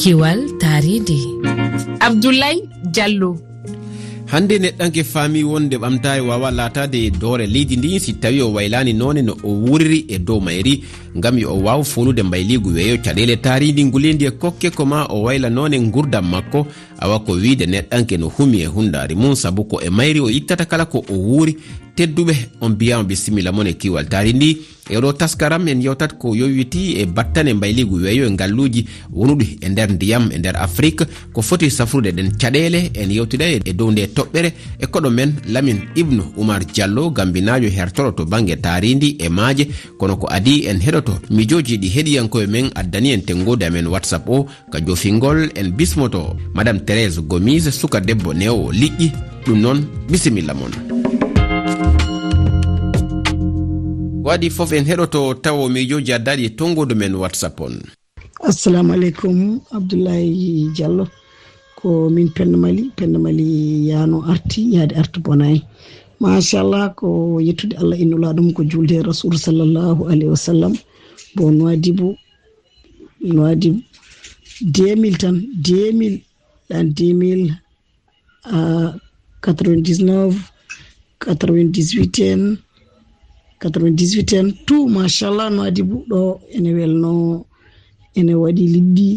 kiwal taridi. Abdoulaye diallo. Hande neɗɗanke faami wonde ɓamtare wawa latade doore. Leydi ndi si tawi o waylani none no o wuriri e dow mayri. ngam yo o waw folude mbayligu weeyo caɗele taaridi ngulendi e kokke ko ma o wayla noon e gurdam makko awa ko wiide neɗɗanke no humi e hundari mum sabu ko e mayri o ittata kala ko o wuuri tedduɓe on mbiyama bisimilla mon e kiwal taari ndi. Eɗo taskaram en yewtat ko yowiti e battane mbayligu weeyo e ngalluji wonuɗi e nder ndiyam e nder afrique. Ko foti safrude ɗen caɗele en yewtida e dow nde toɓɓere. E koɗo men lamin ibnu oumar diallo gambinajo hertoɗo to banggue taaridi e maaje. Kono ko adi en heɗo heɗoto mijoji ɗi heɗiyankoye men addani en tengode amen whatsapp o ka jofingol en bismoto. Madame thérére gomise suka debbo newo liƴƴi. Ɗum noon bisimilla moon waɗi fof en heɗoto tawa mijoji addaɗi tongodu men whatsapp on. Assalamu aleykum abdoulaye diallo. Ko min pennamali pennamali yano arti yaade arta bona en. Machallah ko yettude allah innula ɗum ko julde e rasulu sallllahu alayhi wa sallam. bon noidibou noidibou 2000 tan 2000 ɗan 2000 uh, 99 98 en 98 en tout machallah no adi buɗɗo ene welno ene waɗi liɗɗi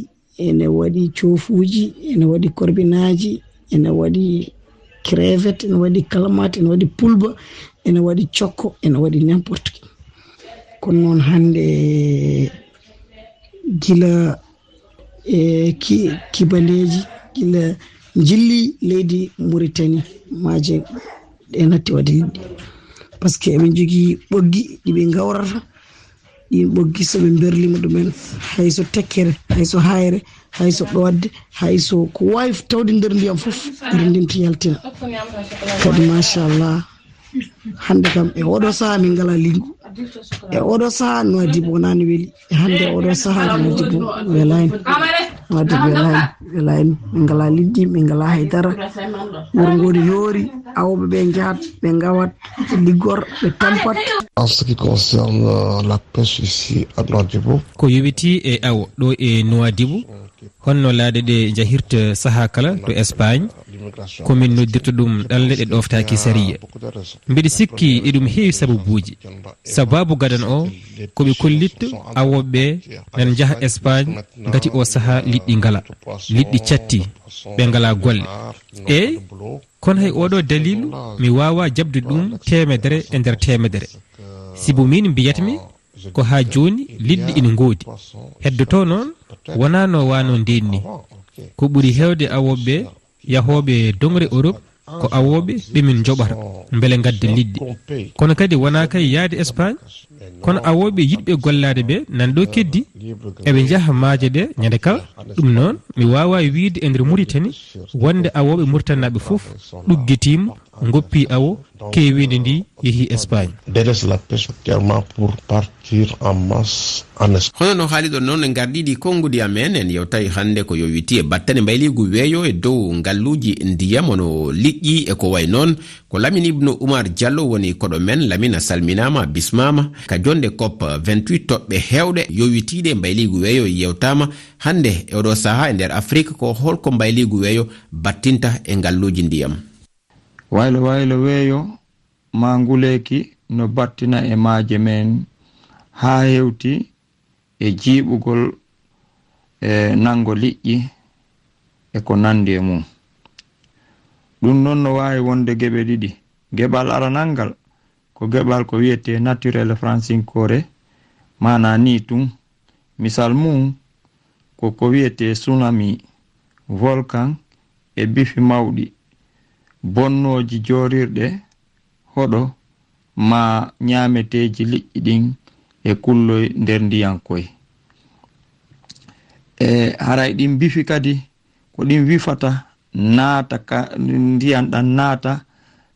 ene waɗi cofuji ene waɗi korbinaji ene waɗi crevet ene waɗi calmat ene waɗi pulba ene waɗi cokko ene waɗi n'importe qui kono noon hannde gila e kibaleeji gila jilli leydi mauritani maje ɗe natti waɗe liɗɗi par ce que emin jogii ɓoggi ɗi ɓe ngawrata ɗin ɓoggi soɓe berlima ɗumen hayso tekkere hayso hayre hayso ɗodde hayso ko wawi tawde nder ndiyam foof ere ndimti yaltina. Kadi machallah hande kam e oɗo saaha min ngala liggu e oɗo saaha saha nowadibo wonani weeli hande oɗo saaha saha nowadibo welani nowadibo welani welani min ngala liɗɗi min ngala haydara. Wuro ngoni yoori awoɓeɓe jahat ɓe gawat liggor ɓe tampat. En ce qui concerne euh, la pêche ici à nowadibo ko yowiti e awo ɗo e nowadibo honno laaɗe ɗe jahirta saaha kala to espagne komin noddirta ɗum ɗalle ɗe ɗoftaki sariya. Mbiɗa sikki eɗum heewi sababuji sababu gadan o koɓe kollitta awoɓeɓe nan jaaha espagne gati o saaha liɗɗi ngala liɗɗi catti ɓe ngala golle. Eyyi kono hay oɗo dalilu mi wawa jabde ɗum temedere e nder temedere sibo min mbiyatmi ko ha joni liɗɗi ina goodi heddoto noon wona no wano ndenni ko ɓuuri hewde awoɓeɓe yahoɓe dongre europe ko awoɓe ɓemin joɓata beele gadda liɗɗi kono kadi wona kay yaade espagne? Kono awoɓe yiɗɓe gollade ɓe nanɗo keddi? Eɓe jaaha maaje ɗe ñande kala? Ɗum noon mi wawa wiide e nder muritani wonde awoɓe muritannaɓe foof ɗuggitima goppi awo kewide ndi yeehi espagne. Hono no haaliɗon noon en garɗiɗi konngudi amen en yewtawi hannde ko yowiti e battane mbayligu weeyo e dow ngalluji ndiyam. Ono liƴƴi e ko way noon ko lamin ibnu oumar diallo woni koɗo men lamina salminama bismama ka jonde cop 28 toɓɓe hewɗe yowitiɗe mbayligu weeyo yewtama hannde e oɗo saaha e nder afrique ko holko mbayligu weeyo battinta e ngalluji ndiyam. waylo waylo weeyo ma nguleeki no battina e maaje men. Haa hewti e jiiɓugol e nango liƴƴi e ko nandi e mum. Ɗum noon no waawi wonde geɓe ɗiɗi. Geɓal aranalngal ko geɓal ko wiyete naturel francincore mana ni tun. Misal mum koko wiyete tsunami volcan e bifi mawɗi. bonnoji jorirɗe hoɗo ma ñameteji liƴƴi ɗin e kulloy nder ndiyankoye e haray ɗin bifi kadi ko ɗin wifata naata ka ndiyan ɗan naata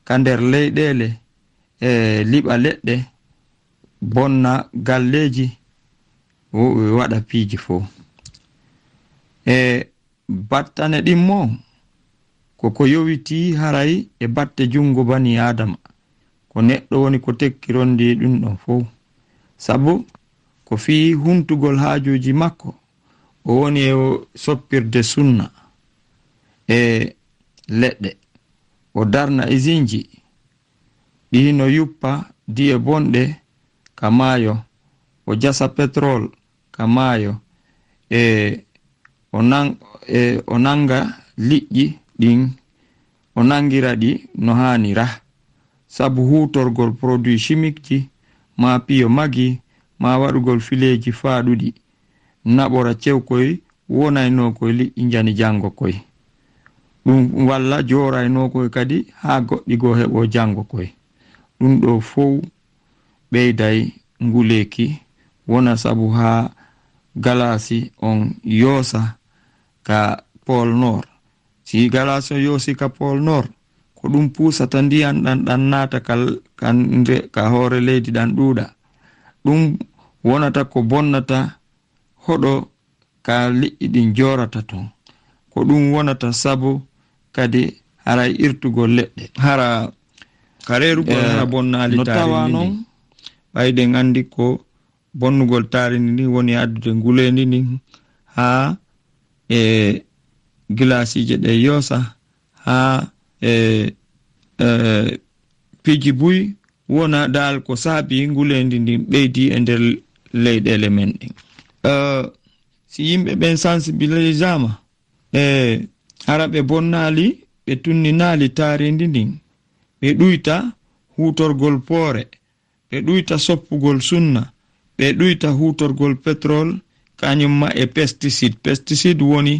ka nder leyɗele e liɓa leɗɗe bonna galleji waɗa piiji fo e battane ɗin mo koko yowiti haray e batte jungo bani adama. Ko neɗɗo woni ko tekkironde ɗum ɗon fo sabu ko fi huntugol haajuji makko o woni e soppirde sunna e leɗɗe. O darna isinji ɗi no yuppa di'e bonɗe ka maayo. O jasa petrol ka maayo. E o e nanga liƴƴi ɗin o nangira ɗi no hanira sabu hutorgol produit chimique ji ma piyo magi ma waɗugol fileji faaɗuɗi. Naɓora cewkoy wonaynokoy liƴƴi jani jango koy ɗum walla joraynokoy kadi ha goɗɗi go heɓo jango koy ɗum ɗo fow ɓeyday nguleki wona sabu ha galasi on yoosa ka pol nord si gala so yoosi pol nord ko ɗum pusata ndiyan ɗan ɗan nata kanre ka hoore leydi ɗan ɗuuɗa. Ɗum wonata ko bonnata hoɗo ka liƴƴi ɗin jorata ton. Ko ɗum wonata sabu kadi hara irtugol leɗɗe. Hara karerugol eh, hara bonnali no tawa noon ɓayden andi ko bonnugol tarini ni woni addude ngulendi ndin ha e gilasije ɗe yoosa ha e, e piji buy wona dal ko saabi ngulendi ndin ɓeydi e nder leyɗele men ɗin. Si yimɓe ɓen sensibilisama e hara ɓe bonnali ɓe tunninali taaridi ndin ɓe ɗuyta hutorgol poore ɓe ɗuyta soppugol sunna ɓe ɗuyta hutorgol petrol kañumma e pesticide. Pesticide woni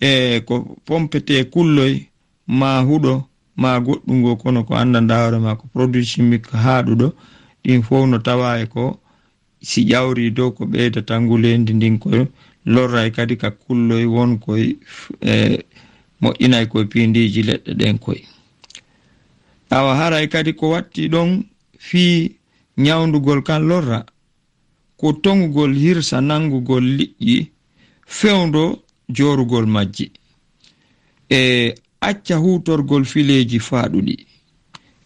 e ko pompete kulloy ma huɗo ma goɗɗungo kono ko anndanɗa hoore ma ko produit chimique haɗuɗo ɗin fof no tawa e ko si ƴawri dow ko ɓeydata ngulendi ndin ko lorray e kadi ka kulloy wonkoy e, moƴƴinay e koye pindiji leɗɗe ɗen koy. Awa haray e kadi ko watti ɗon fii ñawdugol kan lorra ko tongugol hirsa nangugol liƴƴi fewdo jorugol majji e acca hutorgol fileji faaɗuɗi.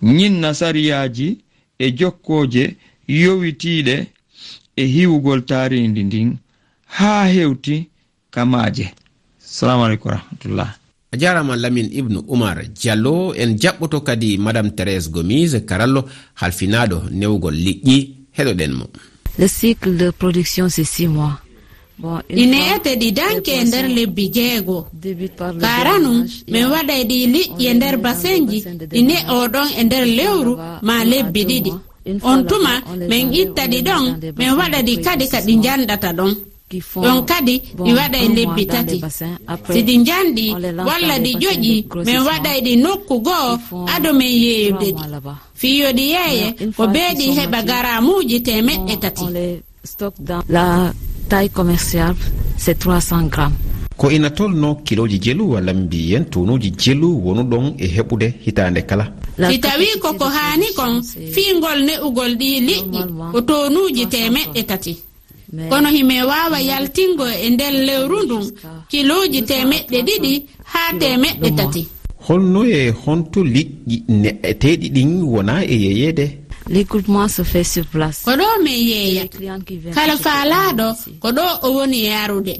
Nyinna sariyaji e jokkoje yowitiɗe e hiwugol tarindi ndin haa hewti kamaje salamu aleykum warahmatullah a jarama lamin ibnu oumar diallo en jaɓɓoto kadi madame thérèse gomise karallo halfinaɗo newgol liƴƴi. Heɗoɗen mo. Le cycle de production c'est six mois. ɗineete ɗi danke e nder lebbi jeego. karanum min waɗay ɗi liƴƴi e nder basenji. ine oɗon e nder lewru ma lebbi ɗiɗi. on tuma min itta ɗi ɗon. min waɗa ɗi kadi ka ɗi janɗata ɗon. ɗon kadi ɗi waɗa e lebbi tati. si ɗi janɗi walla ɗi joƴi min waɗay ɗi nokku goo ado min yeeyude ɗi. fiyo ɗi yeeye ko beeɗi heɓa garamuji temeɗɗe tati. taille commercial c'est 300 grammes. Ko ina tolno kiloji jelu walla mbiyen tunuji jelu wonuɗon e heɓude hitande kala? Si tawi koko hani kon fiingol ne'ugol ɗi liƴƴi ko tonuji temeɗɗe tati. Kono hime wawa yaltingo e nder lewru ndun kiloji temeɗɗe ɗiɗi ha temeɗɗe tati. Holno e honto liƴƴi ne'eteɗi ɗin wona e yeyede l'écoutement se fait sur place. Ko ɗo min yeeya. Kala faalaɗo ko ɗo o woni yarude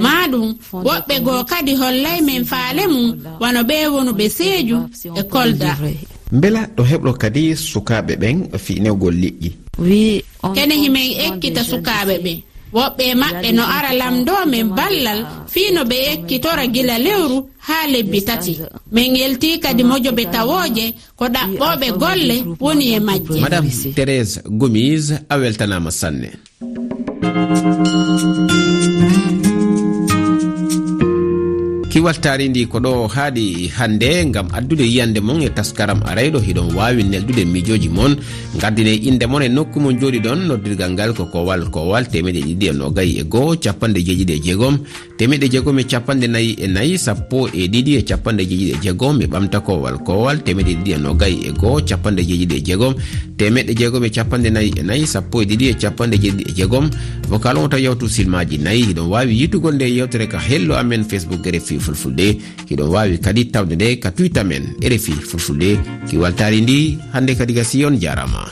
maɗum woɓɓe goo kadi hollay min faale mum wano ɓe wonuɓe seeju e kolda. mbela ɗo heɓɗo kadi sukaaɓe ɓen fiinewgol liƴƴi kene himin ekkita sukaaɓe ɓen woɓɓe maɓɓe no ara lamdo men ballal fiino ɓe ekkitora gila lewru haa lebbi tati. Min yelti kadi mojoɓe tawooje ko ɗaɓɓooɓe golle woni e majje. Madame thérére gomise a weltanama sanne. siwaltari ndi ko ɗo haaɗi hannde ngam addude yiyande mon e taskaram arayɗo hiɗon wawi neldude mijoji mon. Gardine inde mon e nokku mon jooɗi ɗon noddirgal ngal ko kowal kowal temeɗe ɗiɗi e nogayi e goho capanɗe jeeɗiɗi e jeegom. Temeɗe jeegom e capanɗe nayyi e nayyi sappo e ɗiɗi e capanɗe jeeɗiɗi e jeegom e ɓamta kowal kowal temeɗe ɗiɗi e nogayi e goho capanɗe jeeɗiɗi e jeegom. Temeɗe jeegom e capanɗe nayyi e nayyi sappo e ɗiɗi e capanɗe jeeɗiɗi e jeegom. Vocal on taw yawtu silmaji nayyi hiɗon wawi yitugol nde yewtere ka hello amen facebook gere fifa fulfulde. Kiɗon wawi kadi tawde nde ka tuita men. E Rfi fulfulde. Ki waltari ndi hande kadi gasi on jarama.